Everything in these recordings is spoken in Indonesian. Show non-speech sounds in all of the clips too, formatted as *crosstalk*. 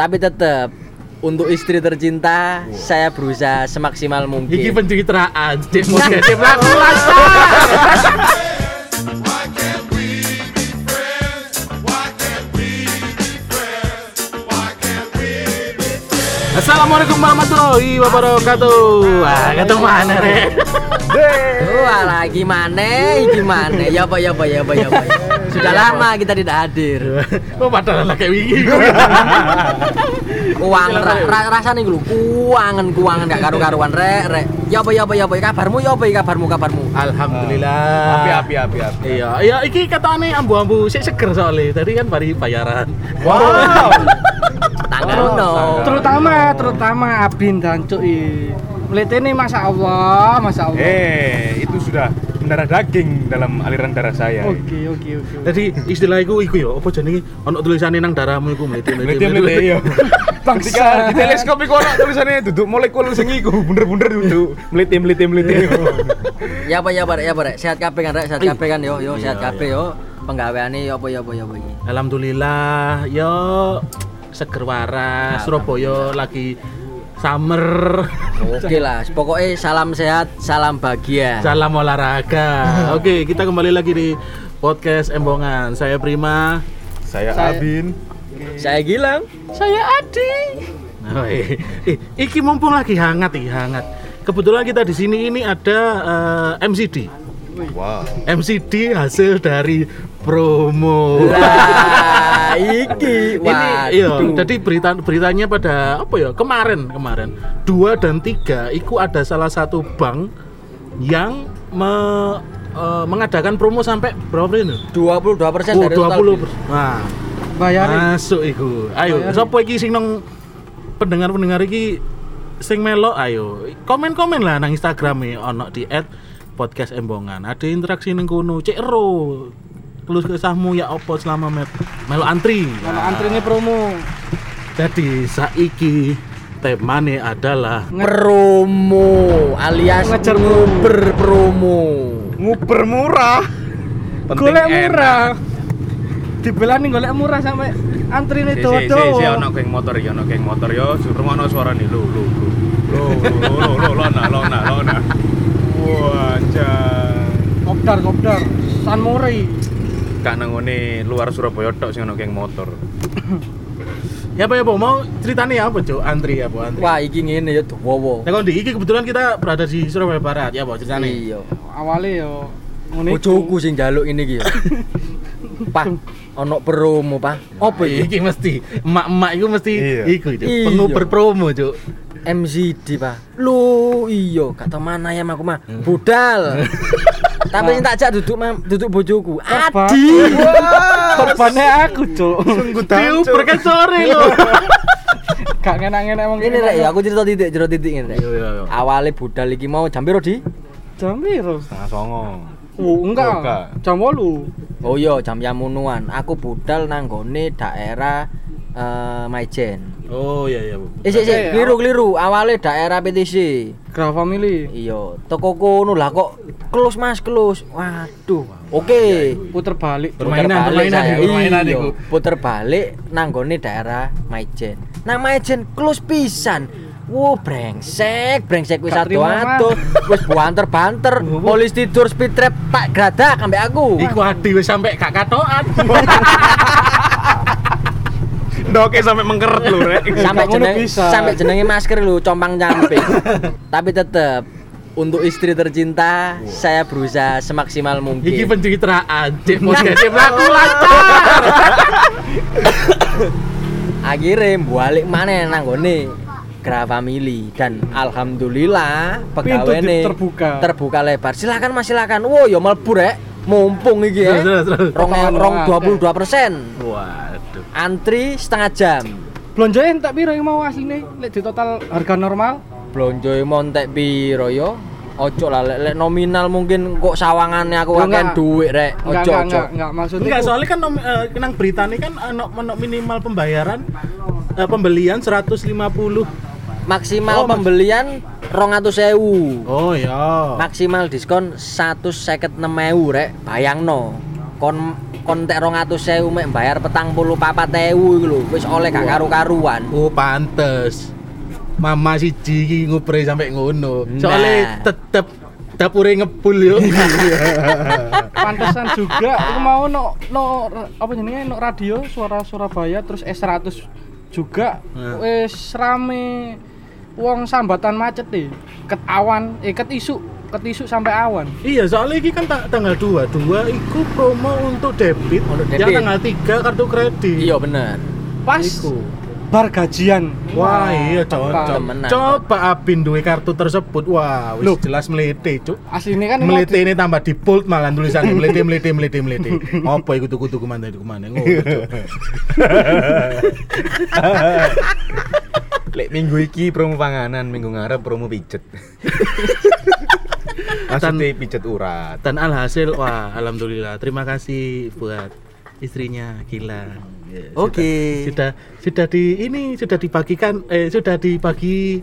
Tapi tetap untuk istri tercinta saya berusaha semaksimal mungkin. Iki pencitraan, Assalamualaikum warahmatullahi wabarakatuh. Wah, ketemu mana rek? Wah, lagi mana? Gimana? Ya apa ya apa ya apa ya apa. Sudah lama kita tidak hadir. Oh, padahal lah kayak wingi. Kuangan ra, ra, rasane iku lho, kuangan kuangan gak karu-karuan rek rek. Ya apa ya apa ya apa kabarmu ya apa kabarmu kabarmu. Alhamdulillah. Api api api api. Iya, iya iki katane ambu-ambu sik seger soalnya. Tadi kan bari bayaran. Wow. *laughs* Oh, no. terutama terutama Abin dan Cuy melihat ini masya Allah masya Allah Eh, itu sudah mendarah daging dalam aliran darah saya. oke oke oke Jadi istilah iku iku ya, apa jenenge ono tulisane nang darahmu iku mlete Mlete mlete iya. *laughs* Ketika di teleskop iku ono tulisannya duduk molekul sing iku bener-bener duduk mlete mlete mlete. Ya apa ya apa rek ya apa rek. Sehat kabeh kan rek, sehat kabeh kan yo yo sehat Iya, kabeh yo. Penggaweane yo apa ya apa ya apa iki. Alhamdulillah, yo seger waras, Surabaya lagi summer. Oke lah, pokoknya salam sehat, salam bahagia. Salam olahraga. *laughs* Oke, kita kembali lagi di podcast Embongan. Saya Prima. Saya Saya- Abin. Saya Gilang. saya Adi Oh, eh, eh, iki mumpung lagi hangat iki, hangat. Kebetulan kita di sini ini ada eh, MCD. Wow. MCD hasil dari promo. Lah, *laughs* iki. ini iya jadi berita beritanya pada apa ya kemarin kemarin dua dan tiga itu ada salah satu bank yang me- eh, mengadakan promo sampai berapa ini? 22% Oh, dari total 20 bill. Nah, bayarin masuk iku. Ayo, sapa iki sing nang pendengar-pendengar iki sing melok ayo komen-komen lah nang Instagram ono di @podcast embongan. Ada interaksi ning kono. Cek ero. Kelus kesahmu ya opo selama met melo antri. kalau antri ini promo Jadi saiki temane adalah promo alias Ngejar nguber promo. Nguber murah. Penting golek murah dibelah nih golek murah sampai antri ini Si tuh si si si ono geng motor ya, ono geng motor yo, suruh ngono suara nih lu lu lu. Lu lu lu lu lona lona lona. Wah, jan. kopdar kopdar San Mori Kak nang ngene luar Surabaya tok sing ono geng motor. ya apa ya apa mau ceritanya apa cuk antri apa antri Wah, iki ngene ya wowo. Nah, kalau di iki kebetulan kita berada di Surabaya Barat ya apa ceritanya Iya. awalnya yo. Bojoku sing njaluk ini iki ya. *laughs* Pak, ono promo, Pak. Apa iki? iki mesti emak-emak itu mesti Iya. iku itu Iya. penguber promo cuk MCD, Pak. Lu iya, kata mana ya aku mah budal. *laughs* Tapi sing tak jak duduk mam, duduk bojoku. Adi. korbannya aku cuk Sungguh diuber kan sore lo *laughs* gak ngenak-ngenak emang Ini rek ya, aku cerita titik, cerita titik ini rek. Iya, iya, iya. Awalnya budal iki mau jam piro di? jam piro Setengah songo. oh enggak Oh, enggak. jam 8 Oh iya, jam yamunuan. Aku budal nang gone daerah eh Maijen. oh iya iya bu Eh, sik, sik, Eh, keliru-keliru. Awalnya daerah PTC. Graf Family Iya, toko kono lah kok close Mas, close. Waduh. Oke. puter balik Permainan, Puter balik permainan, permainan Iya, iku. Puter balik nanggone daerah Maijen. Nah Maijen close pisan. Wow, brengsek, brengsek wis terima, ado-ado, wis banter-banter, *laughs* polis tidur speed trap tak gradak ambek aku. iku adi wis sampai gak katoan *laughs* Ndoke sampai mengkeret lho, Rek. sampai jeneng sampai jenenge masker lu compang camping. *laughs* Tapi tetep untuk istri tercinta saya berusaha semaksimal mungkin. iki pencitraan cek podcast. cek laku lancar. *laughs* Akhirnya balik mana nanggone Gra Family dan alhamdulillah pegawai di- terbuka. terbuka lebar. Silakan mas silakan. Wow ya melbu rek. Mumpung iki ya terus. rong Potongan rong doang, dua puluh dua persen. Waduh. Antri setengah jam. Blonjoin tak piro yang mau asline lek di total harga normal? Blonjo montek piro yo ojo lah lek lek nominal mungkin kok sawangannya aku enggak. duit rek ojo enggak ojo enggak enggak maksudnya Enggak, soalnya kan nom, eh, nang berita nih kan ono ono minimal pembayaran eh, pembelian 150. maksimal Oh, pembelian rong atus sewu Oh iya. maksimal diskon satu seket enam ewu rek bayang no kon kon tek 200.000 mek bayar petang puluh papat ewu iku lho wis oleh gak karu-karuan Oh pantes. Mama siji iki ngupre sampe ngono. Nah. Soale tetep dapure ngepul yo. *laughs* Pantesan juga aku mau no no apa jenenge no radio suara Surabaya terus S100 juga Nah. wis rame wong sambatan macet nih ket awan eh ket isu ket isu sampai awan iya, soalnya iki kan ta- tanggal 2, 2 iku promo untuk debit. Untuk Yang debit. tanggal 3 kartu kredit. iya bener pas Iku. Bar gajian Wah, iya cocok. Coba Abin duwe kartu tersebut. Wah, wis Loh. jelas melete, Cuk. aslinya kan Melete ini tambah di bold malah tulisannya melete melete melete melete. Apa iku tuku-tuku mana tuku mana ngono. Cuk. *laughs* Lek minggu iki promo panganan, minggu ngarep promo pijet. *laughs* Maksudnya pijet urat. Dan alhasil wah alhamdulillah terima kasih buat istrinya Gilang. Oke. Sudah, sudah sudah di ini sudah dibagikan eh sudah dibagi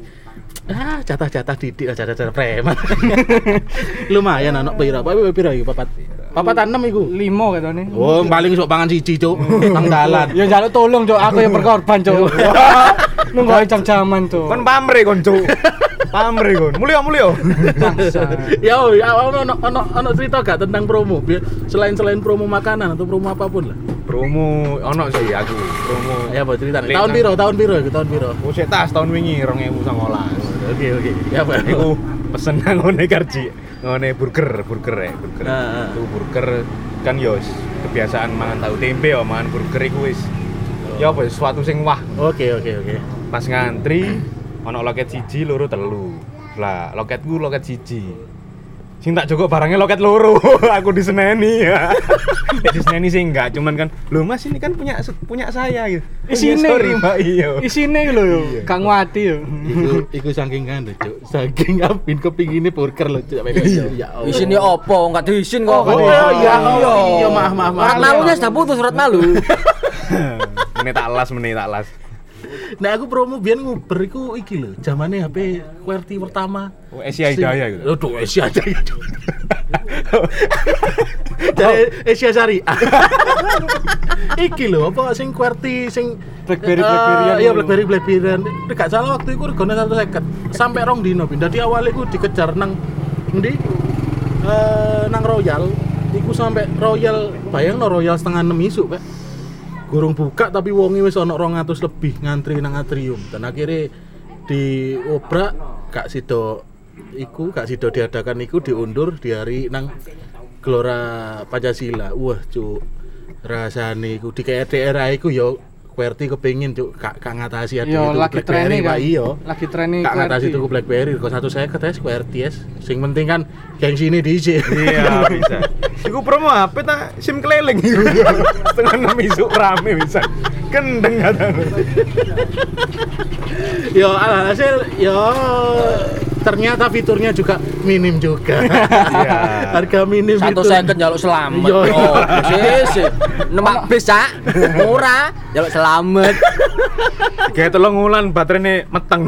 ah jatah-jatah didik jatah-jatah preman. *laughs* Lumayan anak pira. Pira iki papat. Papat enam iku. limo katanya Oh, paling sok pangan siji, Cuk. *laughs* Nang dalan. ya jaluk tolong cok aku yang berkorban cok *laughs* nunggu jam-jaman cok Kon pamre kon, Cuk. Pamre kon. Mulya mulya. Ya, oh, ya ono ono ono cerita gak tentang promo? Biar selain selain promo makanan atau promo apa pun lah. Promo ono sih aku. Promo. Ya, apa cerita? Tahun piro? Tahun piro? iku? Tahun piro? Oh, sik tas tahun wingi 2019. Oke, oke. Ya, apa? Iku pesen nang ngone karji. Ngone burger, burger ya, burger. Ah, ah. Itu burger kan yo wis kebiasaan mangan tahu tempe yo mangan burger iku wis. Ya apa sesuatu sing wah. Oke, oke, oke. Pas ngantri ono loket siji, loro telu. Lah, loketku loket siji. Sing tak jogok barangnya loket loro. *laughs* aku diseneni ya. *laughs* Ya diseneni sih enggak, cuman kan, "Loh Mas, ini kan punya punya saya." gitu. "Oh, iya, Isine sorry, lho. Mbak. Iya. isine lho yo Iya. gak nguati yo Iku iku saking kan, Cuk. Saking *laughs* apin kepingine burger lho, Cuk. Ya Allah. Isin opo enggak diisin kok Oh, iya, iya, iya, maaf, maaf, maaf. Surat malunya sudah putus surat malu Menit tak las, menit tak las. Nah, aku promo biyen nguber iku iki lho, zamane HP QWERTY pertama. Oh, Asia Hidayah gitu. Aduh, Asia Jaya. *laughs* Dari Asia Syariah. *laughs* Iki lho, apa sing QWERTY sing Blackberry- eh, Iya. Blackberry Blackberryan. Nek gak salah waktu iku regane 150. Sampai rong dino pin. Dadi awalnya iku dikejar nang endi? Eh nang Royal. Iku sampai Royal, bayangno Royal setengah 6 isuk, Pak. Gurung buka tapi wonge wis ana 200 lebih ngantri nang atrium. Dan akhirnya diobrak Kak Sido iku Kak Sido diadakan iku diundur di hari nang Gelora Pancasila. Wah, cuk. Rasane iku di daerah iku ya QWERTY kepengin cuk kak kak ngatasi yo itu lagi training kan Pak iya. lagi training Kak ngatasi tuku BlackBerry kok satu saya tes QWERTY es. Sing penting kan geng sini diisi. Iya, bisa. Iku promo HP tak SIM keliling. *laughs* Setengah enam isuk rame bisa. Kendeng kadang. yo alhasil yo ternyata fiturnya juga minim juga. Iya. *laughs* Harga minim satu fitur. second jaluk selamat Iya, iya. oh sih sih numpak bis cak murah jaluk selamat Kayak tolong ngulan baterainya meteng.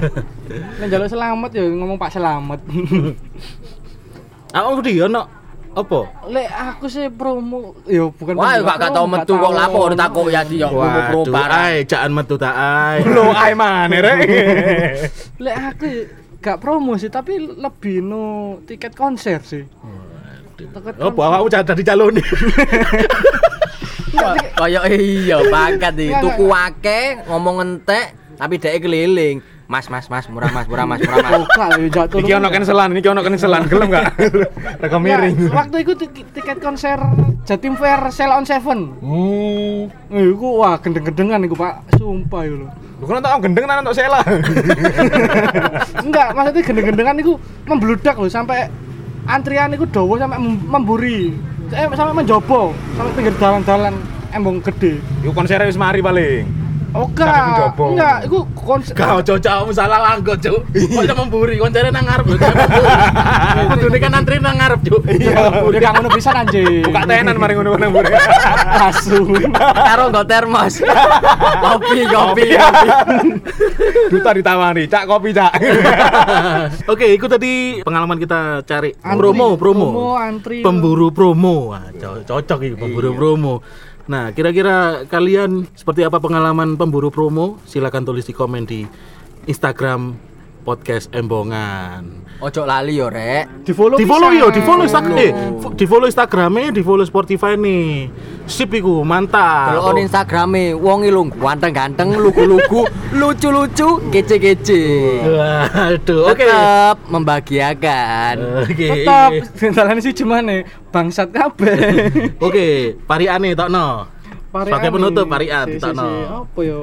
*laughs* Nek njaluk selamat ya ngomong Pak Selamat. Aku di ono apa? Lek aku sih promo yo bukan wah gak gak tau metu kok tahu. lapo udah takut ya di yo promo Waduh, parah ay, jangan metu tak ay. Lo ai mana rek? Lek aku gak promo sih tapi lebih no tiket konser sih. Tiket Oh, bawa aku jadi calon nih. kayak iya bakat iki Nggak, tuku wake ngomong entek tapi dhek keliling Mas, mas, mas, murah mas, murah mas, murah mas. Buka yo jatuh. Iki ono cancelan, iki ono cancelan, gelem gak? *laughs* Rekam miring. Waktu itu tik- tiket konser Jatim Fair Sell on Seven. Hmm. Iku wah gendeng-gendengan iku Pak, sumpah iku lho. Bukan tak gendeng nang untuk sela. *laughs* Enggak, maksudnya gendeng-gendengan iku membludak loh sampai antrian iku dawa sampai mem- memburi. Eh, sampai menjobo, sampai pinggir dalan-dalan embong gede. Iku konser wis mari paling. Oh Saking enggak, iku konsep Kau cocok salah langgot, Cuk. *laughs* Kok memburi, koncere nang ngarep lho. *laughs* Kudune kan antri nang ngarep, Cuk. Iya, udah gak ngono pisan anjing. Buka tenan mari ngono nang mburi. Asu. Karo nggo termos. kopi, kopi, Kopi. kopi. Duta ditawani, cak kopi cak. *laughs* Oke, itu tadi pengalaman kita cari Antri, promo, promo. promo, antri. Pemburu promo. Wah, cocok ini pemburu promo. Nah, kira-kira kalian seperti apa pengalaman pemburu promo? Silakan tulis di komen di Instagram podcast Embongan. Ojo lali yo, Rek. Di follow Di follow yo, di follow Instagram. Eh, di follow Instagramnya, di follow Spotify nih. Sip iku, mantap. Kalau on Instagrame wong ilung ganteng-ganteng, lugu-lugu, *laughs* lucu-lucu, kece-kece. Waduh, oke. Tetap membahagiakan. Oke. Tetap dalan sih cuman nih bangsat kabeh. Oke, pariane tokno. Sebagai penutup, parian, Si, si, Tokno. si. Apa yo?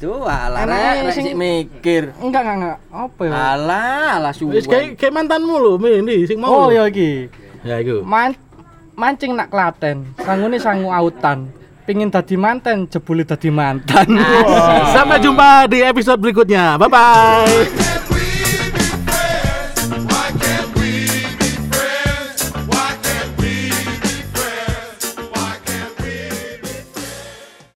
Tuh, alah Emangnya rek, rek sing- mikir. Enggak, enggak, enggak. Apa yo? Alah, alah Wis kayak suwe. kayak mantanmu lho, Mendi sing mau. Oh, ya iki. Ya iku. Man mancing nak Klaten, sangune sangu autan. Pingin dadi manten, jebule dadi mantan. *laughs* Sampai jumpa di episode berikutnya. Bye bye.